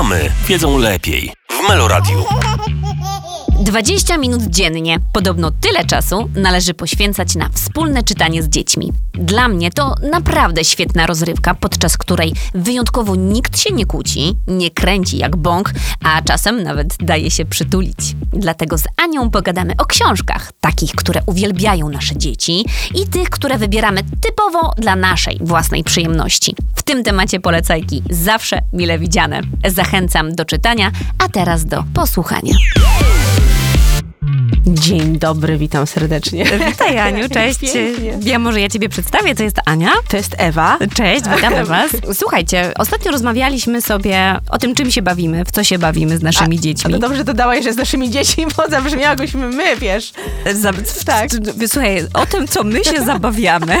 Mamy wiedzą lepiej. W Meloradiu. 20 minut dziennie. Podobno tyle czasu należy poświęcać na wspólne czytanie z dziećmi. Dla mnie to naprawdę świetna rozrywka, podczas której wyjątkowo nikt się nie kłóci, nie kręci jak bąk, a czasem nawet daje się przytulić. Dlatego z Anią pogadamy o książkach, takich, które uwielbiają nasze dzieci i tych, które wybieramy typowo dla naszej własnej przyjemności. W tym temacie polecajki zawsze mile widziane. Zachęcam do czytania, a teraz do posłuchania. Dzień dobry, witam serdecznie. Witaj Aniu, cześć. Pięknie. Ja może ja ciebie przedstawię, to jest Ania. To jest Ewa. Cześć, witamy was. Słuchajcie, ostatnio rozmawialiśmy sobie o tym, czym się bawimy, w co się bawimy z naszymi dziećmi. No dobrze dodałaś, że z naszymi dziećmi, bo zabrzmiało jakbyśmy my, wiesz. Za, tak. Słuchaj, o tym, co my się zabawiamy,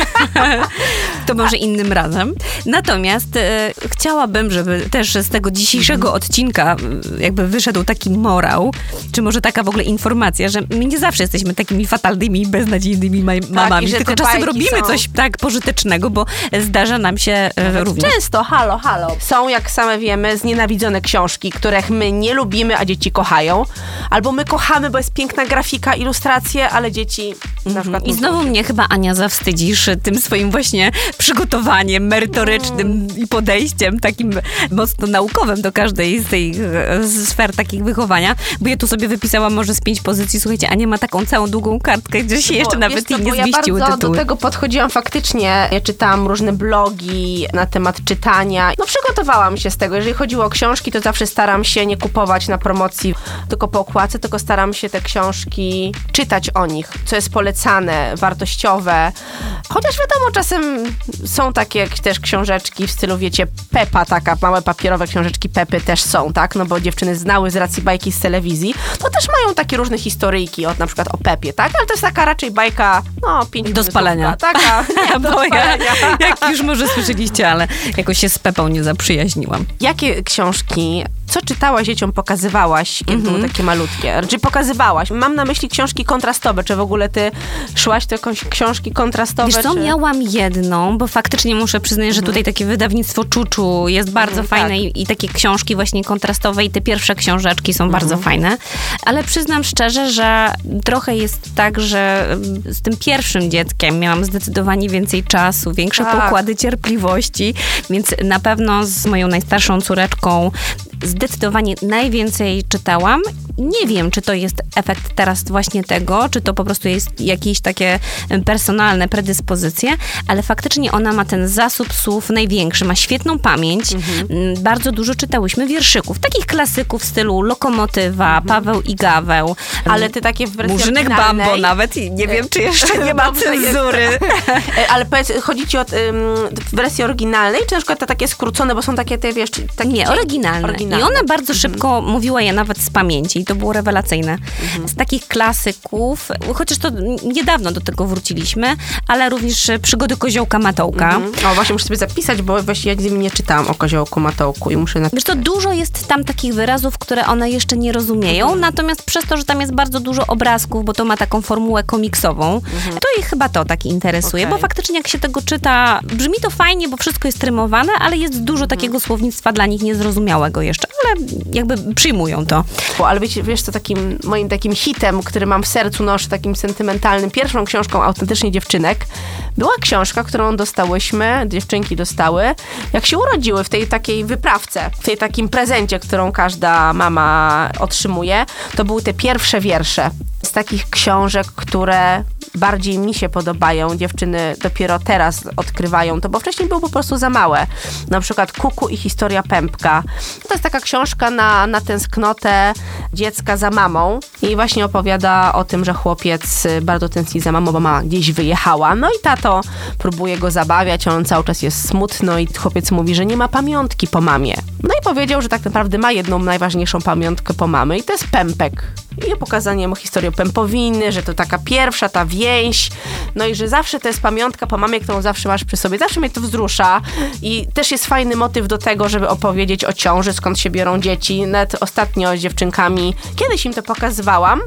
to może innym razem. Natomiast e, chciałabym, żeby też z tego dzisiejszego odcinka e, jakby wyszedł taki morał, czy może taka w ogóle informacja, że my nie zawsze jesteśmy takimi fatalnymi, beznadziejnymi maj- mamami, tylko czasem robimy są- coś tak pożytecznego, bo zdarza nam się e, również. Często, halo, halo. Są, jak same wiemy, znienawidzone książki, których my nie lubimy, a dzieci kochają. Albo my kochamy, bo jest piękna grafika, ilustracje, ale dzieci na przykład... I znowu mnie chyba, Ania, zawstydzisz tym swoim właśnie przygotowaniem merytorycznym i podejściem takim mocno naukowym do każdej z tej e, sfer takich wychowania, bo ja tu sobie wypisałam może z pięć pozycji, słuchajcie, Ania ma taką całą długą kartkę, gdzie się jeszcze Bo, nawet co, i nie ja zmieściły bardzo tytuły. do tego podchodziłam faktycznie. Ja czytałam różne blogi na temat czytania. No przygotowałam się z tego. Jeżeli chodziło o książki, to zawsze staram się nie kupować na promocji tylko po okładce, tylko staram się te książki czytać o nich, co jest polecane, wartościowe. Chociaż wiadomo, czasem są takie też książeczki w stylu, wiecie, Pepa, taka małe papierowe książeczki Pepy też są, tak? No bo dziewczyny znały z racji bajki z telewizji. To też mają takie różne historyjki, od na przykład o Pepie, tak? Ale to jest taka raczej bajka, no, pięć Do spalenia. Taka, nie, do Bo ja, spalenia. jak już może słyszeliście, ale jakoś się z Pepą nie zaprzyjaźniłam. Jakie książki, co czytałaś dzieciom, pokazywałaś, kiedy Mhm. były takie malutkie? Czy pokazywałaś? Mam na myśli książki kontrastowe. Czy w ogóle ty szłaś do jakąś książki kontrastowe? Wiesz co, czy... miałam jedną, bo faktycznie muszę przyznać, że tutaj takie wydawnictwo Czuczu jest bardzo Mhm, fajne tak. i, i takie książki właśnie kontrastowe i te pierwsze książeczki są bardzo Mhm. fajne, ale przyznam szczerze, że trochę jest tak, że z tym pierwszym dzieckiem miałam zdecydowanie więcej czasu, większe Tak. pokłady cierpliwości, więc na pewno z moją najstarszą córeczką zdecydowanie najwięcej czytałam. Nie wiem, czy to jest efekt teraz właśnie tego, czy to po prostu jest jakieś takie personalne predyspozycje, ale faktycznie ona ma ten zasób słów największy, ma świetną pamięć. Mm, Bardzo dużo czytałyśmy wierszyków, takich klasyków w stylu Lokomotywa, Paweł i Gaweł. Ale ty takie w wersji Murzynek Bambo nawet i nie wiem, czy jeszcze nie ma cenzury. E, Ale powiedz, chodzi ci o ym, w wersji oryginalnej, czy na przykład te takie skrócone, bo są takie, te wiesz, takie Nie, oryginalne. oryginalne. I ona bardzo szybko mówiła je nawet z pamięci i to było rewelacyjne. Z takich klasyków, chociaż to niedawno do tego wróciliśmy, ale również przygody koziołka Matołka. Mhm. O, właśnie muszę sobie zapisać, bo właśnie ja nie czytałam o koziołku Matołku i muszę napisać. Wiesz to dużo jest tam takich wyrazów, które one jeszcze nie rozumieją, natomiast przez to, że tam jest bardzo dużo obrazków, bo to ma taką formułę komiksową, to ich chyba to tak interesuje, Okej. bo faktycznie jak się tego czyta, brzmi to fajnie, bo wszystko jest trymowane, ale jest dużo takiego słownictwa dla nich niezrozumiałego jeszcze, ale jakby przyjmują to. Bo, ale wiecie, wiesz co, takim moim takim hitem, który mam w sercu noszę, takim sentymentalnym, pierwszą książką autentycznie dziewczynek, była książka, którą dostałyśmy, dziewczynki dostały, jak się urodziły w tej takiej wyprawce, w tej takim prezencie, którą każda mama otrzymuje. To były te pierwsze wiersze z takich książek, które bardziej mi się podobają. Dziewczyny dopiero teraz odkrywają to, bo wcześniej było po prostu za małe. Na przykład Kuku i historia Pępka. To jest taka książka na, na tęsknotę dziecka za mamą i właśnie opowiada o tym, że chłopiec y, bardzo tęskni za mamą, bo mama gdzieś wyjechała. No i tato próbuje go zabawiać, on cały czas jest smutno i chłopiec mówi, że nie ma pamiątki po mamie. No i powiedział, że tak naprawdę ma jedną najważniejszą pamiątkę po mamy i to jest pępek. I pokazanie mu historii pępowiny, że to taka pierwsza, ta więź, no i że zawsze to jest pamiątka po mamie, którą zawsze masz przy sobie. Zawsze mnie to wzrusza i też jest fajny motyw do tego, żeby opowiedzieć o ciąży, skąd się biorą dzieci. Nawet ostatnio z dziewczynkami, kiedyś im to pokazywałam,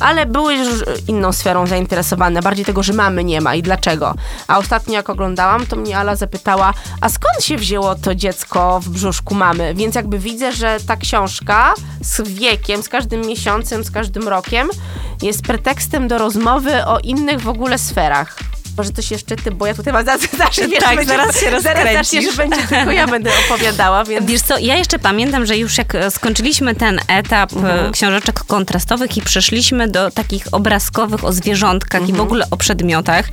ale były już inną sferą zainteresowane, bardziej tego, że mamy nie ma i dlaczego. A ostatnio jak oglądałam, to mnie Ala zapytała, a skąd się wzięło to dziecko w brzuszku mamy? Więc jakby widzę, że ta książka z wiekiem, z każdym miesiącem, z każdym rokiem jest pretekstem do rozmowy o innych w ogóle sferach. Może coś jeszcze ty, bo ja tutaj mam zaraz, zaraz, wiesz, Tak, będzie, zaraz się zaraz zaczniesz, będzie tylko ja będę opowiadała, więc... Wiesz co, ja jeszcze pamiętam, że już jak e, skończyliśmy ten etap e, książeczek kontrastowych i przeszliśmy do takich obrazkowych o zwierzątkach i w ogóle o przedmiotach,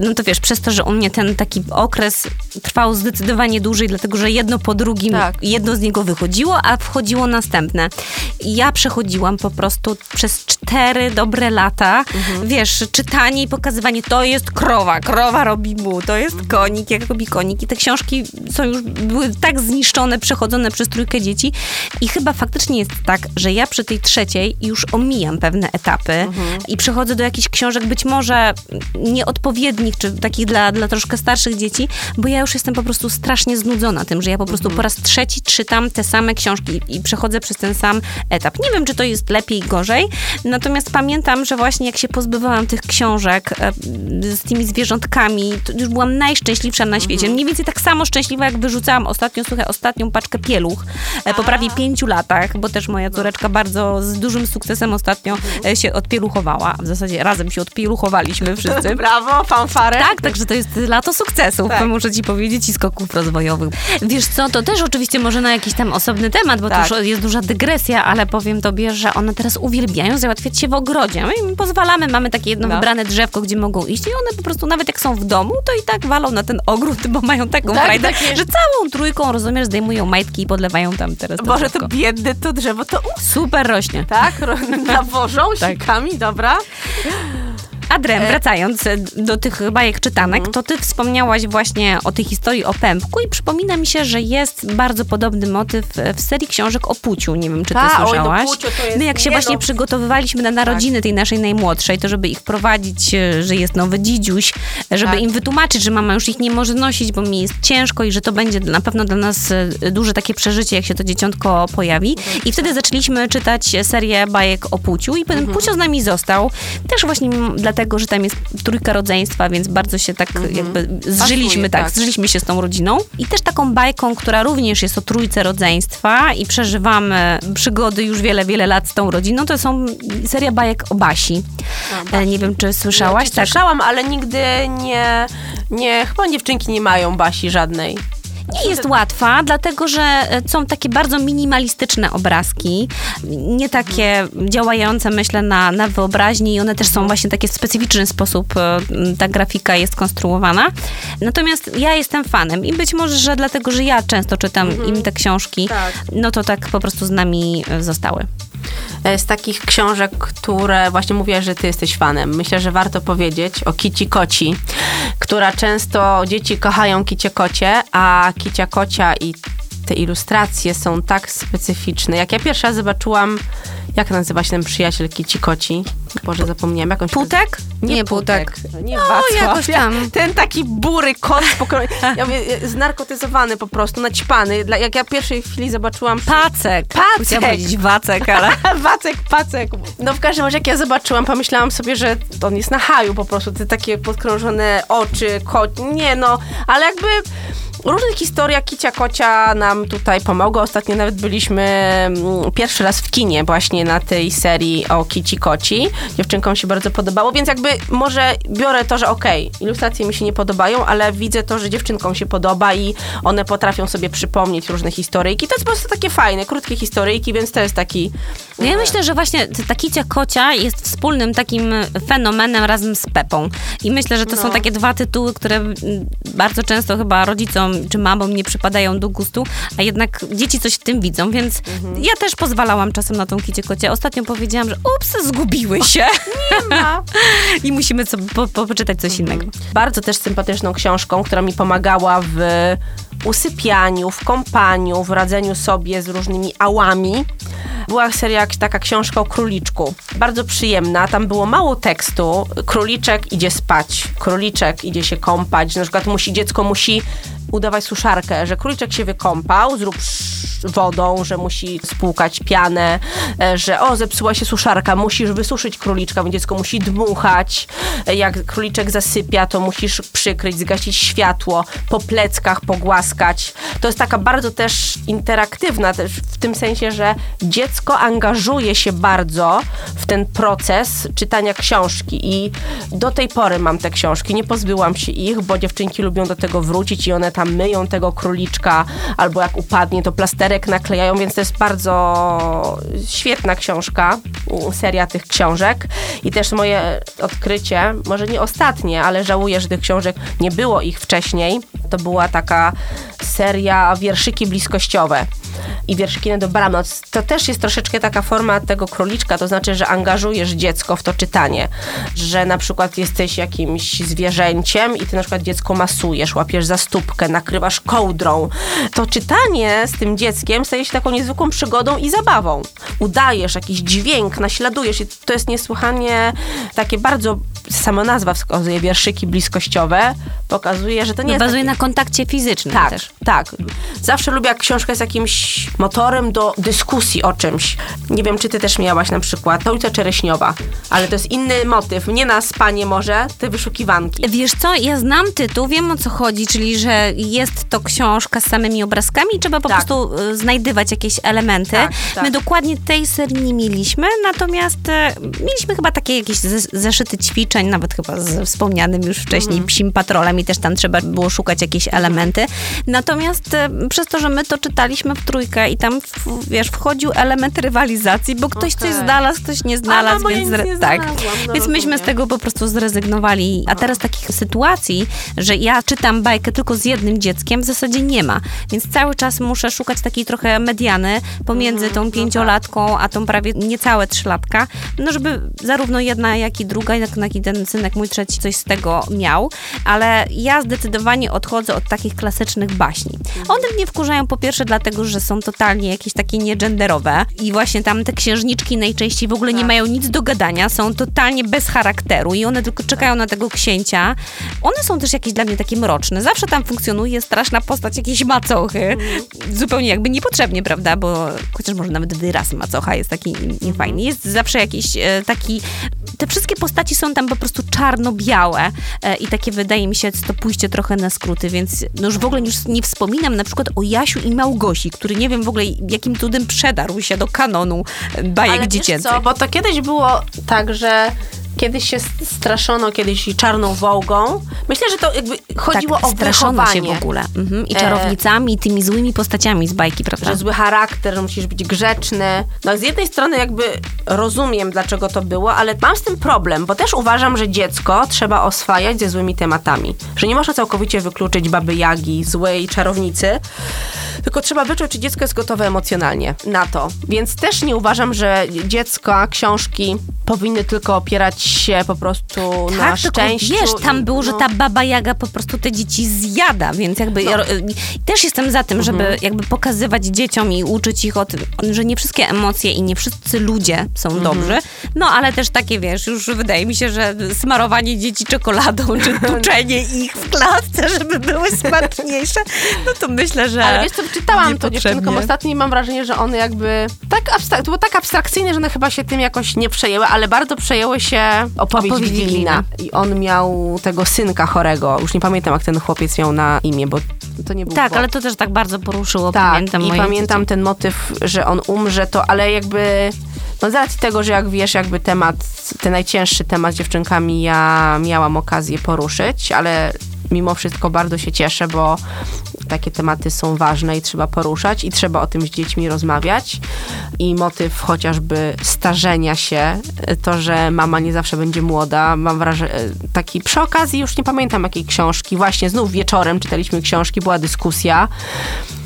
no to wiesz, przez to, że u mnie ten taki okres trwał zdecydowanie dłużej, dlatego że jedno po drugim, Tak. jedno z niego wychodziło, a wchodziło następne. I ja przechodziłam po prostu przez cztery dobre lata, wiesz, czytanie i pokazywanie, to jest krowa, krowa robi mu, to jest konik, jak robi konik. I te książki są już, były tak zniszczone, przechodzone przez trójkę dzieci i chyba faktycznie jest tak, że ja przy tej trzeciej już omijam pewne etapy i przechodzę do jakichś książek być może nieodpowiednich, czy takich dla, dla troszkę starszych dzieci, bo ja już jestem po prostu strasznie znudzona tym, że ja po prostu po raz trzeci czytam te same książki i przechodzę przez ten sam etap. Nie wiem, czy to jest lepiej, gorzej, natomiast pamiętam, że właśnie jak się pozbywałam tych książek e, z tymi zwierzątkami, to już byłam najszczęśliwsza na świecie. Mniej więcej tak samo szczęśliwa, jak wyrzucałam ostatnio, słuchaj, ostatnią paczkę pieluch e, po prawie pięciu latach, bo też moja córeczka bardzo z dużym sukcesem ostatnio e, się odpieluchowała. W zasadzie razem się odpieluchowaliśmy wszyscy. Brawo, fanfare. Tak, także to jest lato sukcesów, Tak. muszę ci powiedzieć, i skoków rozwojowych. Wiesz co, to też oczywiście może na jakiś tam osobny temat, bo Tak. to już jest duża dygresja, ale powiem tobie, że one teraz uwielbiają załatwiać się w ogrodzie. My im pozwalamy, mamy takie jedno No. wybrane drzewko, gdzie mogą iść i one po prostu nawet jak są w domu, to i tak walą na ten ogród, bo mają taką Tak, frajdę, takie- że całą trójką, rozumiesz, zdejmują majtki i podlewają tam teraz to Boże, to biedne to drzewo, to Super rośnie. tak? Nawożą Tak. sikami, dobra. Adrem, wracając e, do tych bajek czytanek, Mhm. to ty wspomniałaś właśnie o tej historii o pępku i przypomina mi się, że jest bardzo podobny motyw w serii książek o Puciu. Nie wiem, czy ty Ta, oj, no słyszałaś. Puciu to jest- My jak się nie właśnie no. przygotowywaliśmy na narodziny tej naszej najmłodszej, to żeby ich prowadzić, e, że jest nowy dzidziuś, żeby Tak. im wytłumaczyć, że mama już ich nie może nosić, bo mi jest ciężko i że to będzie na pewno dla nas e, duże takie przeżycie, jak się to dzieciątko pojawi. I wtedy zaczęliśmy czytać serię bajek o Puciu i potem Pucio z nami został. Też właśnie m- dlatego, że tam jest trójka rodzeństwa, więc bardzo się tak jakby zżyliśmy, Pasuje, tak, tak. zżyliśmy się z tą rodziną. I też taką bajką, która również jest o trójce rodzeństwa i przeżywamy przygody już wiele, wiele lat z tą rodziną, to są seria bajek o Basi. E, Nie wiem, czy słyszałaś? tak. Słyszałam, ale nigdy nie, nie, chyba dziewczynki nie mają basi żadnej. Nie jest łatwa, dlatego że e, są takie bardzo minimalistyczne obrazki, nie takie działające, myślę, na, na wyobraźni i one też są właśnie takie w specyficzny sposób e, ta grafika jest konstruowana. Natomiast ja jestem fanem i być może, że dlatego, że ja często czytam im te książki, Tak. no to tak po prostu z nami e, zostały. E, Z takich książek, które właśnie mówiłaś, że ty jesteś fanem. Myślę, że warto powiedzieć o Kici Koci, która często dzieci kochają Kicie Kocie, a Kicia Kocia i te ilustracje są tak specyficzne. Jak ja pierwszy raz zobaczyłam, jak nazywa się ten przyjaciel Kici Koci? Boże, zapomniałam. Jak on się nazywa? Putek? Nie Putek. Nie No, Wacław. jakoś tam. Ten taki bury kot pokroj... ja mówię, e, znarkotyzowany po prostu, naćpany. Dla- Jak ja pierwszej chwili zobaczyłam... Pacek. Pacek. Chciałam powiedzieć Wacek, ale... Wacek, pacek. No w każdym razie jak ja zobaczyłam, pomyślałam sobie, że on jest na haju po prostu, te takie podkrążone oczy, kot, nie no, ale jakby różne historie Kicia Kocia nam tutaj pomogły. Ostatnio nawet byliśmy mm, pierwszy raz w kinie właśnie na tej serii o Kici Koci. Dziewczynkom się bardzo podobało, więc jakby może biorę to, że okej, ilustracje mi się nie podobają, ale widzę to, że dziewczynkom się podoba i one potrafią sobie przypomnieć różne historyjki. To jest po prostu takie fajne, krótkie historyjki, więc to jest taki... No ja myślę, że właśnie ta kicia kocia jest wspólnym takim fenomenem razem z Pepą. I myślę, że to są No. takie dwa tytuły, które bardzo często chyba rodzicom czy mamom nie przypadają do gustu, a jednak dzieci coś w tym widzą, więc Mhm. ja też pozwalałam czasem na tą kicię kocie. Ostatnio powiedziałam, że ups, zgubiły się. Nie ma. I musimy sobie po, po, poczytać coś innego. Bardzo też sympatyczną książką, która mi pomagała w usypianiu, w kąpaniu, w radzeniu sobie z różnymi ałami. Była seria, taka książka o króliczku. Bardzo przyjemna, tam było mało tekstu. Króliczek idzie spać, króliczek idzie się kąpać. Na przykład musi, dziecko musi udawać suszarkę, że króliczek się wykąpał, zrób wodą, że musi spłukać pianę, e, że o, zepsuła się suszarka, musisz wysuszyć króliczka, więc dziecko musi dmuchać. E, Jak króliczek zasypia, to musisz przykryć, zgasić światło, po pleckach pogłaskać. To jest taka bardzo też interaktywna, też w tym sensie, że dziecko angażuje się bardzo w ten proces czytania książki i do tej pory mam te książki, nie pozbyłam się ich, bo dziewczynki lubią do tego wrócić i one tam myją tego króliczka, albo jak upadnie, to plasterek naklejają, więc to jest bardzo świetna książka, seria tych książek. I też moje odkrycie, może nie ostatnie, ale żałuję, że tych książek nie było ich wcześniej, to była taka seria wierszyki bliskościowe i wierszyki na dobranoc. To też jest troszeczkę taka forma tego króliczka, to znaczy, że angażujesz dziecko w to czytanie, że na przykład jesteś jakimś zwierzęciem i ty na przykład dziecko masujesz, łapiesz za stópkę, nakrywasz kołdrą. To czytanie z tym dzieckiem staje się taką niezwykłą przygodą i zabawą. Udajesz jakiś dźwięk, naśladujesz i to jest niesłychanie takie bardzo, sama nazwa wskazuje, wierszyki bliskościowe, pokazuje, że to nie No, jest bazuje takie- na kontakcie fizycznym tak, też. tak. Zawsze lubię, jak książka jest jakimś motorem do dyskusji o czymś. Nie wiem, czy ty też miałaś na przykład Ulica Czereśniowa, ale to jest inny motyw. Nie na spanie może, te wyszukiwanki. Wiesz co, ja znam tytuł, wiem o co chodzi, czyli że jest to książka z samymi obrazkami i trzeba po Tak. prostu y, znajdywać jakieś elementy. Tak, tak. My dokładnie tej serii nie mieliśmy, natomiast e, mieliśmy chyba takie jakieś zes- zeszyty ćwiczeń, nawet chyba z wspomnianym już wcześniej Mhm. Psim Patrolem i też tam trzeba było szukać jakieś elementy. Natomiast e, przez to, że my to czytaliśmy w trójkę i tam, wiesz, wchodził element rywalizacji, bo ktoś coś Okej. znalazł, ktoś nie znalazł, ja więc nie tak. no więc myśmy z tego po prostu zrezygnowali. A teraz takich sytuacji, że ja czytam bajkę tylko z jednym dzieckiem, w zasadzie nie ma. Więc cały czas muszę szukać takiej trochę mediany pomiędzy Mhm, no tą pięciolatką, a tą prawie niecałe trzylatka, no żeby zarówno jedna, jak i druga, jak, jak i ten synek mój trzeci coś z tego miał. Ale ja zdecydowanie odchodzę od takich klasycznych baśni. One mnie wkurzają po pierwsze dlatego, że są totalnie jakieś takie niegenderowe i właśnie tam te księżniczki najczęściej w ogóle nie Tak. mają nic do gadania, są totalnie bez charakteru i one tylko czekają na tego księcia. One są też jakieś dla mnie takie mroczne. Zawsze tam funkcjonuje straszna postać jakiejś macochy. Zupełnie jakby niepotrzebnie, prawda? Bo chociaż może nawet wyraz macocha jest taki niefajny. Jest zawsze jakiś e, taki... Te wszystkie postaci są tam po prostu czarno-białe e, i takie wydaje mi się to pójście trochę na skróty, więc no już w ogóle już nie wspominam na przykład o Jasiu i Małgosi, który nie wiem w ogóle jakim cudem przedarł się do kanonu e, bajek Ale wiesz dziecięcych. co, bo to kiedyś było tak, że kiedyś się straszono kiedyś czarną wołgą. Myślę, że to jakby chodziło tak, o straszono się wychowanie. w ogóle. Mhm. I E, czarownicami, i tymi złymi postaciami z bajki, prawda? że zły charakter, że musisz być grzeczny. No z jednej strony jakby rozumiem, dlaczego to było, ale mam z tym problem, bo też uważam, że dziecko trzeba oswajać ze złymi tematami. Że nie można całkowicie wykluczyć baby Jagi, złej czarownicy, tylko trzeba wyczuć, czy dziecko jest gotowe emocjonalnie na to. Więc też nie uważam, że dziecko, książki powinny tylko opierać się po prostu na tak, tylko szczęściu. wiesz, tam było, że no. ta baba Jaga po prostu te dzieci zjada, więc jakby No. ja, też jestem za tym, żeby Mhm. jakby pokazywać dzieciom i uczyć ich o tym, że nie wszystkie emocje i nie wszyscy ludzie są Mhm. dobrzy, no ale też takie, wiesz, już wydaje mi się, że smarowanie dzieci czekoladą, czy tuczenie ich w klatce, żeby były smaczniejsze, no to myślę, że Ale wiesz co, czytałam to dziewczynkom ostatnio i mam wrażenie, że one jakby tak abstrak- to było tak abstrakcyjne, że one chyba się tym jakoś nie przejęły, ale bardzo przejęły się opowieść Opowieść Wigilina. I on miał tego synka chorego. Już nie pamiętam, jak ten chłopiec miał na imię, bo to nie był Tak, ale to też tak bardzo poruszyło, Tak, pamiętam i pamiętam dzieci. ten motyw, że on umrze, to ale jakby... No z racji tego, że jak wiesz, jakby temat, ten najcięższy temat z dziewczynkami ja miałam okazję poruszyć, ale mimo wszystko bardzo się cieszę, bo takie tematy są ważne i trzeba poruszać i trzeba o tym z dziećmi rozmawiać. I motyw chociażby starzenia się, to, że mama nie zawsze będzie młoda, mam wrażenie, taki przy okazji już nie pamiętam jakiej książki, właśnie znów wieczorem czytaliśmy książki, była dyskusja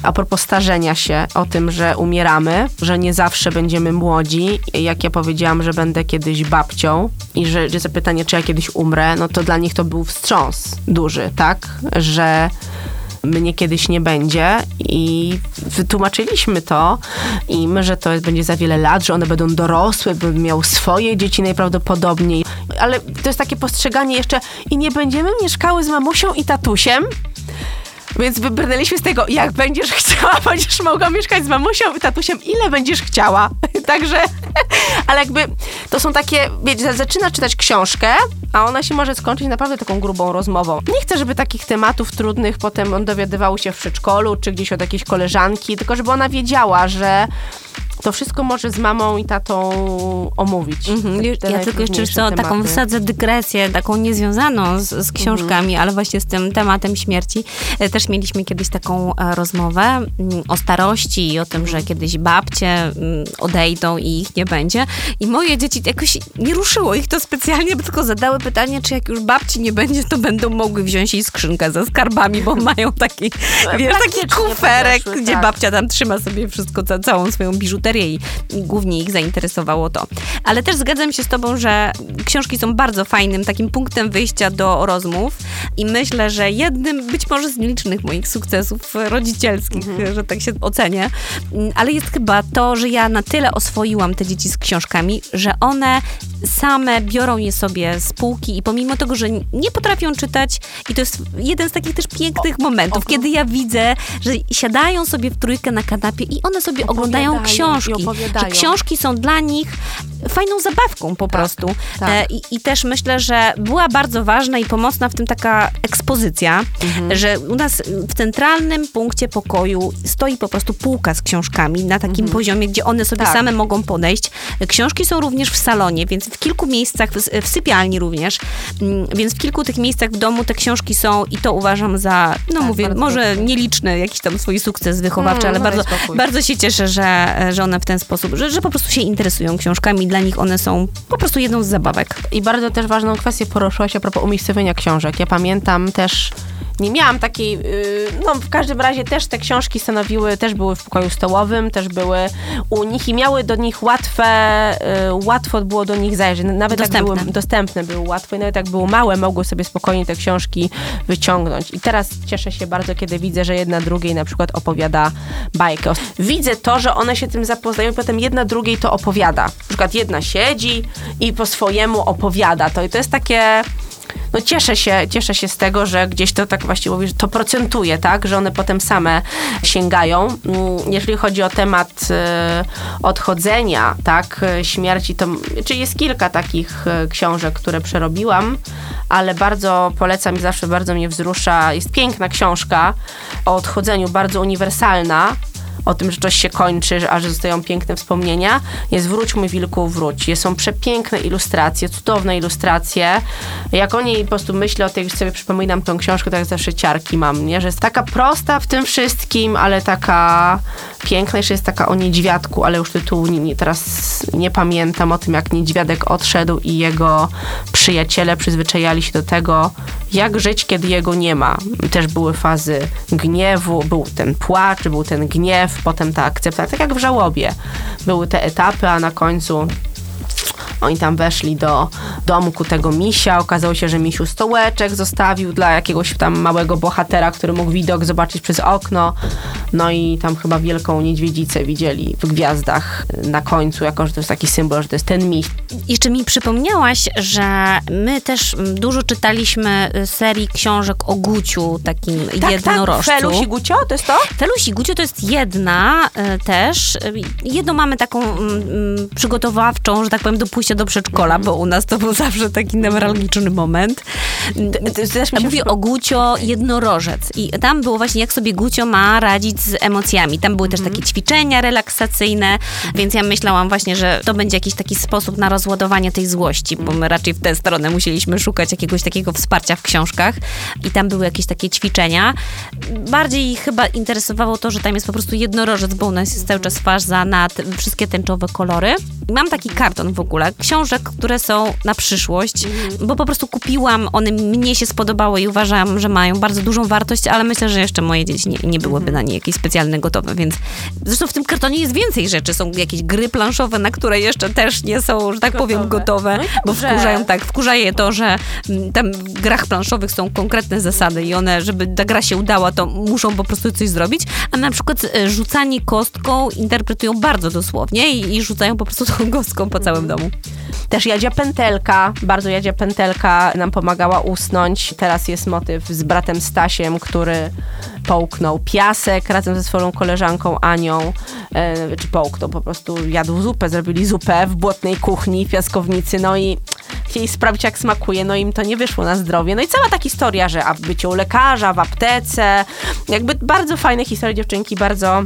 a propos starzenia się, o tym, że umieramy, że nie zawsze będziemy młodzi. Jak ja powiedziałam, że będę kiedyś babcią i że że zapytanie, czy ja kiedyś umrę, no to dla nich to był wstrząs duży, tak? Że mnie kiedyś nie będzie i wytłumaczyliśmy to im, że to będzie za wiele lat, że one będą dorosłe, będą miały swoje dzieci najprawdopodobniej. Ale to jest takie postrzeganie jeszcze i nie będziemy mieszkały z mamusią i tatusiem, Więc wybrnęliśmy z tego, jak będziesz chciała, będziesz mogła mieszkać z mamusią i tatusiem, ile będziesz chciała. Także, ale jakby to są takie, wiecie, zaczyna czytać książkę, a ona się może skończyć naprawdę taką grubą rozmową. Nie chcę, żeby takich tematów trudnych potem on dowiadywał się w przedszkolu, czy gdzieś od jakiejś koleżanki, tylko żeby ona wiedziała, że to wszystko może z mamą i tatą omówić. Mhm. Te- Ja tylko jeszcze co, taką tematy. wsadzę dygresję, taką niezwiązaną z, z książkami, ale właśnie z tym tematem śmierci. E, Też mieliśmy kiedyś taką e, rozmowę mm, o starości i o tym, że kiedyś babcie mm, odejdą i ich nie będzie. I moje dzieci jakoś nie ruszyło ich to specjalnie, bo tylko zadały pytanie, czy jak już babci nie będzie, to będą mogły wziąć jej skrzynkę ze skarbami, bo mają taki, wiesz, taki kuferek, gdzie tak. babcia tam trzyma sobie wszystko, ca- całą swoją biżuterię i, i głównie ich zainteresowało to. Ale też zgadzam się z tobą, że książki są bardzo fajnym takim punktem wyjścia do rozmów i myślę, że jednym być może z nielicznych moich sukcesów rodzicielskich, że tak się ocenię, ale jest chyba to, że ja na tyle oswoiłam te dzieci z książkami, że one same biorą je sobie z półki i pomimo tego, że nie potrafią czytać i to jest jeden z takich też pięknych momentów, kiedy ja widzę, że siadają sobie w trójkę na kanapie i one sobie oglądają i książki. Że książki są dla nich fajną zabawką po prostu. tak. E, I, I też myślę, że była bardzo ważna i pomocna w tym taka ekspozycja, Mhm. że u nas w centralnym punkcie pokoju stoi po prostu półka z książkami na takim poziomie, gdzie one sobie Tak. same mogą podejść. Książki są również w salonie, więc w kilku miejscach, w, w sypialni również, Mm, więc w kilku tych miejscach w domu te książki są i to uważam za, no mówię, bardzo może nieliczny jakiś tam swój sukces wychowawczy, Mm, ale daj bardzo, bardzo się cieszę, że, że one w ten sposób, że, że po prostu się interesują książkami. Dla nich one są po prostu jedną z zabawek. I bardzo też ważną kwestię poruszyłaś a propos umiejscowienia książek. Ja pamiętam też, nie miałam takiej, yy, no w każdym razie też te książki stanowiły, też były w pokoju stołowym, też były u nich i miały do nich łatwe, yy, łatwo było do nich zajrzeć. Nawet Dostępne. jak były dostępne, były łatwe i nawet jak były małe, mogły sobie spokojnie te książki wyciągnąć. I teraz cieszę się bardzo, kiedy widzę, że jedna drugiej na przykład opowiada bajkę. Widzę to, że one się tym zapoznają i potem jedna drugiej to opowiada. Na przykład jedna siedzi i po swojemu opowiada to i to jest takie no cieszę się, cieszę się z tego, że gdzieś to tak właściwie mówi, że to procentuje, tak, że one potem same sięgają. Mm, Jeżeli chodzi o temat e, odchodzenia, tak, e, śmierci, to czy jest kilka takich e, książek, które przerobiłam, ale bardzo polecam i zawsze bardzo mnie wzrusza. Jest piękna książka o odchodzeniu, bardzo uniwersalna o tym, że coś się kończy, a że zostają piękne wspomnienia, jest Wróć mój wilku, wróć. Jest, są przepiękne ilustracje, cudowne ilustracje. Jak o niej po prostu myślę o tej, sobie przypominam tą książkę, tak zawsze ciarki mam, nie? Że jest taka prosta w tym wszystkim, ale taka piękna. Jeszcze jest taka o niedźwiadku, ale już tytułu nie, nie, teraz nie pamiętam o tym, jak niedźwiadek odszedł i jego przyjaciele przyzwyczajali się do tego, jak żyć, kiedy jego nie ma. Też były fazy gniewu, był ten płacz, był ten gniew, potem ta akceptacja, tak jak w żałobie. Były te etapy, a na końcu oni tam weszli do domku tego misia. Okazało się, że misiu stołeczek zostawił dla jakiegoś tam małego bohatera, który mógł widok zobaczyć przez okno. No i tam chyba wielką niedźwiedzicę widzieli w gwiazdach na końcu, jako że to jest taki symbol, że to jest ten miś. Jeszcze mi przypomniałaś, że my też dużo czytaliśmy y, serii książek o Guciu, takim jednorożcu. Tak, Feluś i Gucio, to jest to? Feluś i Gucio to jest jedna y, też. Y, Jedną mamy taką mm, przygotowawczą, że tak powiem, do pójścia do przedszkola, bo u nas to był zawsze taki newralgiczny moment. Mówię o Gucio jednorożec i tam było właśnie, jak sobie Gucio ma radzić z emocjami. Tam były też takie ćwiczenia relaksacyjne, więc ja myślałam właśnie, że to będzie jakiś taki sposób na rozładowanie tej złości, bo my raczej w tę stronę musieliśmy szukać jakiegoś takiego wsparcia w książkach i tam były jakieś takie ćwiczenia. Bardziej chyba interesowało to, że tam jest po prostu jednorożec, bo u nas jest cały czas faza na wszystkie tęczowe kolory. Mam taki karton w ogóle, książek, które są na przyszłość, bo po prostu kupiłam, one mnie się spodobały i uważam, że mają bardzo dużą wartość, ale myślę, że jeszcze moje dzieci nie, nie byłyby na nie jakieś specjalne gotowe, więc zresztą w tym kartonie jest więcej rzeczy, są jakieś gry planszowe, na które jeszcze też nie są, że tak powiem, Gotowe. gotowe, No bo wkurzają tak, wkurza je to, że mm, tam w grach planszowych są konkretne zasady i one, żeby ta gra się udała, to muszą po prostu coś zrobić, a na przykład e, rzucanie kostką interpretują bardzo dosłownie i, i rzucają po prostu tą kostką po całym domu. Też Jadzia Pętelka, bardzo Jadzia Pętelka nam pomagała usnąć. Teraz jest motyw z bratem Stasiem, który połknął piasek razem ze swoją koleżanką Anią, e, czy połknął, po prostu jadł zupę, zrobili zupę w błotnej kuchni, piaskownicy, no i chcieli sprawdzić, jak smakuje, no im to nie wyszło na zdrowie. No i cała ta historia, że a bycie u lekarza, w aptece, jakby bardzo fajne historie dziewczynki, bardzo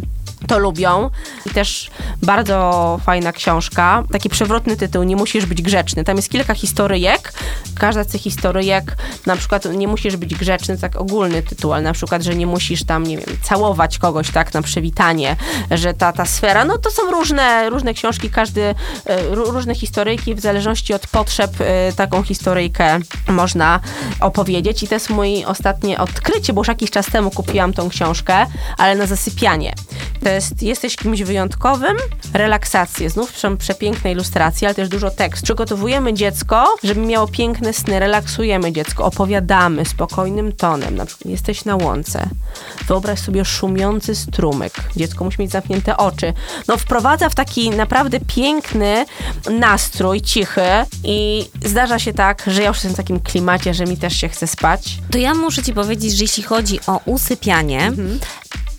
to lubią. I też bardzo fajna książka, taki przewrotny tytuł, Nie musisz być grzeczny. Tam jest kilka historyjek. Każda z tych historyjek, na przykład nie musisz być grzeczny, tak ogólny tytuł, ale na przykład, że nie musisz tam, nie wiem, całować kogoś tak na przywitanie, że ta, ta sfera, no to są różne, różne książki, każdy, e, różne historyjki, w zależności od potrzeb e, taką historyjkę można opowiedzieć. I to jest mój ostatnie odkrycie, bo już jakiś czas temu kupiłam tą książkę, ale na zasypianie. To jest Jesteś kimś wyjątkowym, relaksacje, znów są przepiękne ilustracje, ale też dużo tekstu. Przygotowujemy dziecko, żeby miało piękne sny, relaksujemy dziecko, opowiadamy spokojnym tonem, na przykład jesteś na łące, wyobraź sobie szumiący strumyk, dziecko musi mieć zamknięte oczy. No wprowadza w taki naprawdę piękny nastrój, cichy i zdarza się tak, że ja już jestem w takim klimacie, że mi też się chce spać. To ja muszę ci powiedzieć, że jeśli chodzi o usypianie, mhm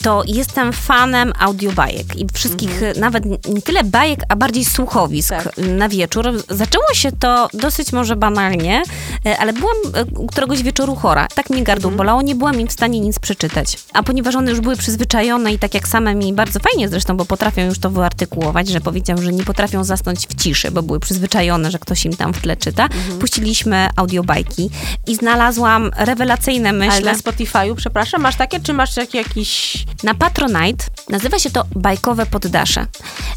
to jestem fanem audiobajek i wszystkich, mhm. nawet nie tyle bajek, a bardziej słuchowisk tak. na wieczór. Zaczęło się to dosyć może banalnie, e, ale byłam e, któregoś wieczoru chora. Tak mnie gardło mhm. bolało, nie byłam im w stanie nic przeczytać. A ponieważ one już były przyzwyczajone i tak jak same mi bardzo fajnie zresztą, bo potrafią już to wyartykułować, że powiedział, że nie potrafią zasnąć w ciszy, bo były przyzwyczajone, że ktoś im tam w tle czyta. Mhm. Puściliśmy audiobajki i znalazłam rewelacyjne myśli. Ale na Spotify'u, przepraszam, masz takie, czy masz jakiś na Patronite nazywa się to bajkowe poddasze.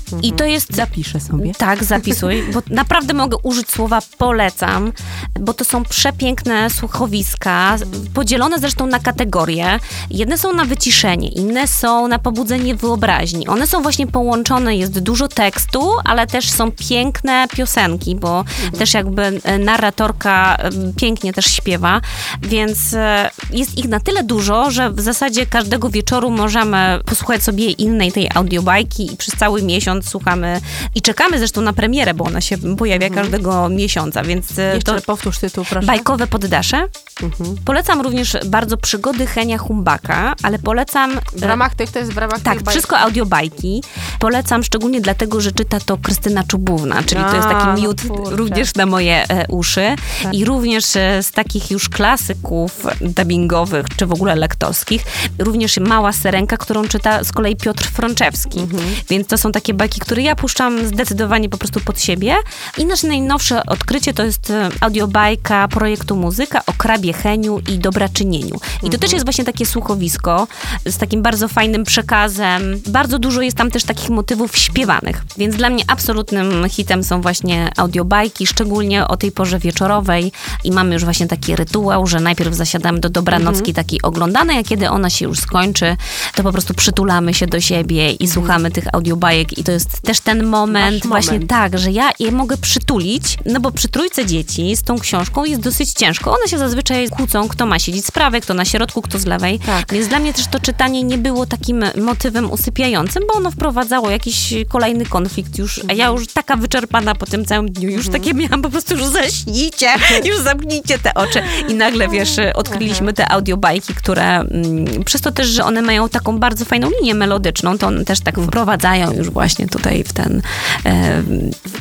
Mhm. I to jest... Zapiszę sobie. Tak, zapisuj, bo naprawdę mogę użyć słowa polecam, bo to są przepiękne słuchowiska, podzielone zresztą na kategorie. Jedne są na wyciszenie, inne są na pobudzenie wyobraźni. One są właśnie połączone, jest dużo tekstu, ale też są piękne piosenki, bo mhm. też jakby e, narratorka pięknie też śpiewa, więc e, jest ich na tyle dużo, że w zasadzie każdego wieczoru możemy posłuchać sobie innej tej audiobajki i przez cały miesiąc słuchamy i czekamy zresztą na premierę, bo ona się pojawia mhm. każdego miesiąca, więc e, Jeszcze to powtórz tytuł, proszę. Bajkowe poddasze. Mhm. Polecam również bardzo przygody Henia Humbaka, ale polecam... W ramach tych, to jest w ramach Tak, wszystko audiobajki. Polecam szczególnie dlatego, że czyta to Krystyna Czubówna, czyli A, to jest taki miód no również na moje e, uszy. Tak. I również e, z takich już klasyków dubbingowych, czy w ogóle lektorskich, również Mała Serenka, którą czyta z kolei Piotr Frączewski. Mhm. Więc to są takie bajki, które ja puszczam zdecydowanie po prostu pod siebie. I nasze najnowsze odkrycie to jest e, audiobajka projektu Muzyka o krabie Heniu i dobraczynieniu. I to mhm. też jest właśnie takie słuchowisko z takim bardzo fajnym przekazem. Bardzo dużo jest tam też takich motywów śpiewanych. Więc dla mnie absolutnym hitem są właśnie audiobajki, szczególnie o tej porze wieczorowej. I mamy już właśnie taki rytuał, że najpierw zasiadamy do dobranocki mhm. takiej oglądanej, a kiedy ona się już skończy, to po prostu przytulamy się do siebie i słuchamy tych audiobajek i to jest też ten moment, właśnie moment. tak, że ja je mogę przytulić, no bo przy trójce dzieci z tą książką jest dosyć ciężko. One się zazwyczaj kłócą, kto ma siedzieć z prawej, kto na środku, kto z lewej. Tak. Więc dla mnie też to czytanie nie było takim motywem usypiającym, bo ono wprowadzało jakiś kolejny konflikt już, a ja już taka wyczerpana po tym całym dniu, już mhm. takie miałam po prostu, już zaśnijcie, już zamknijcie te oczy. I nagle, wiesz, odkryliśmy te audiobajki, które mm, przez to też, że one mają taką bardzo fajną linię melodyczną, to one też tak wprowadzają już właśnie tutaj w ten... E,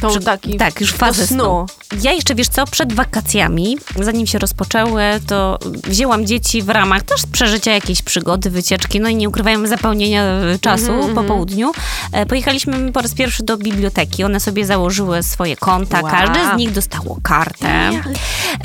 Tą przy, taki tak, już fazę snu. Ja jeszcze, wiesz co, przed wakacjami, zanim się rozpoczęły, to wzięłam dzieci w ramach też przeżycia jakiejś przygody, wycieczki, no i nie ukrywajmy zapełnienia czasu mm -hmm. po południu. E, pojechaliśmy po raz pierwszy do biblioteki. One sobie założyły swoje konta, wow. każde z nich dostało kartę.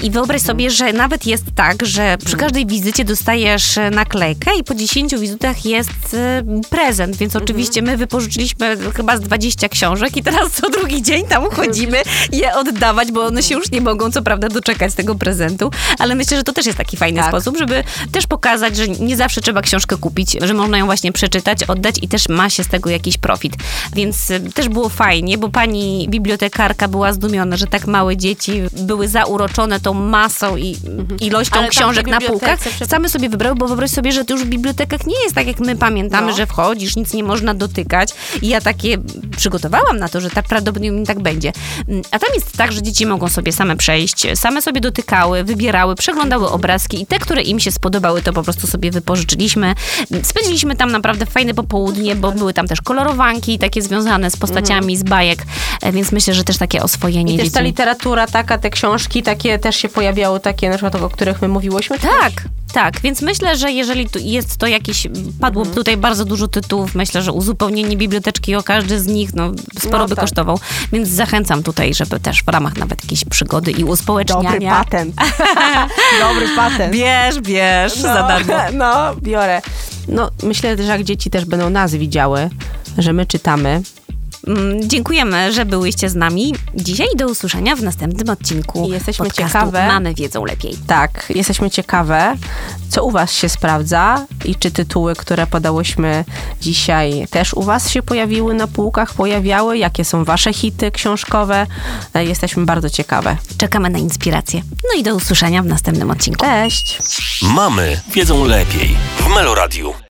I wyobraź sobie, że nawet jest tak, że przy każdej wizycie dostajesz naklejkę i po 10 wizytach jest y, prezent, więc oczywiście my wypożyczyliśmy chyba z 20 książek i teraz co drugi dzień tam chodzimy je oddawać, bo one się już nie mogą co prawda doczekać tego prezentu, ale myślę, że to też jest taki fajny tak. sposób, żeby też pokazać, że nie zawsze trzeba książkę kupić, że można ją właśnie przeczytać, oddać i też ma się z tego jakiś profit. Więc y, też było fajnie, bo pani bibliotekarka była zdumiona, że tak małe dzieci były zauroczone tą masą i mhm. ilością książek na półkach. Same sobie wybrały, bo wyobraź sobie, że to już w bibliotekach nie jest tak jak my pamiętamy, No. że wchodzisz, nic nie można dotykać. I ja takie przygotowałam na to, że tak prawdopodobnie tak będzie. Mm, A tam jest tak, że dzieci mogą sobie same przejść, same sobie dotykały, wybierały, przeglądały obrazki i te, które im się spodobały, to po prostu sobie wypożyczyliśmy. Spędziliśmy tam naprawdę fajne popołudnie, bo były tam też kolorowanki takie związane z postaciami z bajek, e, więc myślę, że też takie oswojenie I też dzieci. ta literatura taka, te książki takie też się pojawiały, takie na przykład o których my mówiłyśmy. Tak, tak, więc myślę, że jeżeli jest to jakieś, padło Mhm. tutaj bardzo dużo tytułów, myślę, że uzupełnienie biblioteczki o każdy z nich, no sporo No by tak. kosztował, więc zachęcam tutaj, żeby też w ramach nawet jakiejś przygody i uspołeczniania. Dobry patent. Dobry patent. Bierz, bierz, za darmo. No, biorę. No, myślę, że jak dzieci też będą nas widziały, że my czytamy. Mm, Dziękujemy, że byłyście z nami dzisiaj do usłyszenia w następnym odcinku jesteśmy podcastu ciekawe. Mamy wiedzą lepiej. Tak, jesteśmy ciekawe, co u was się sprawdza i czy tytuły, które podałyśmy dzisiaj też u was się pojawiły na półkach, pojawiały, jakie są wasze hity książkowe. E, Jesteśmy bardzo ciekawe. Czekamy na inspirację. No i do usłyszenia w następnym odcinku. Cześć! Mamy wiedzą lepiej w Meloradiu.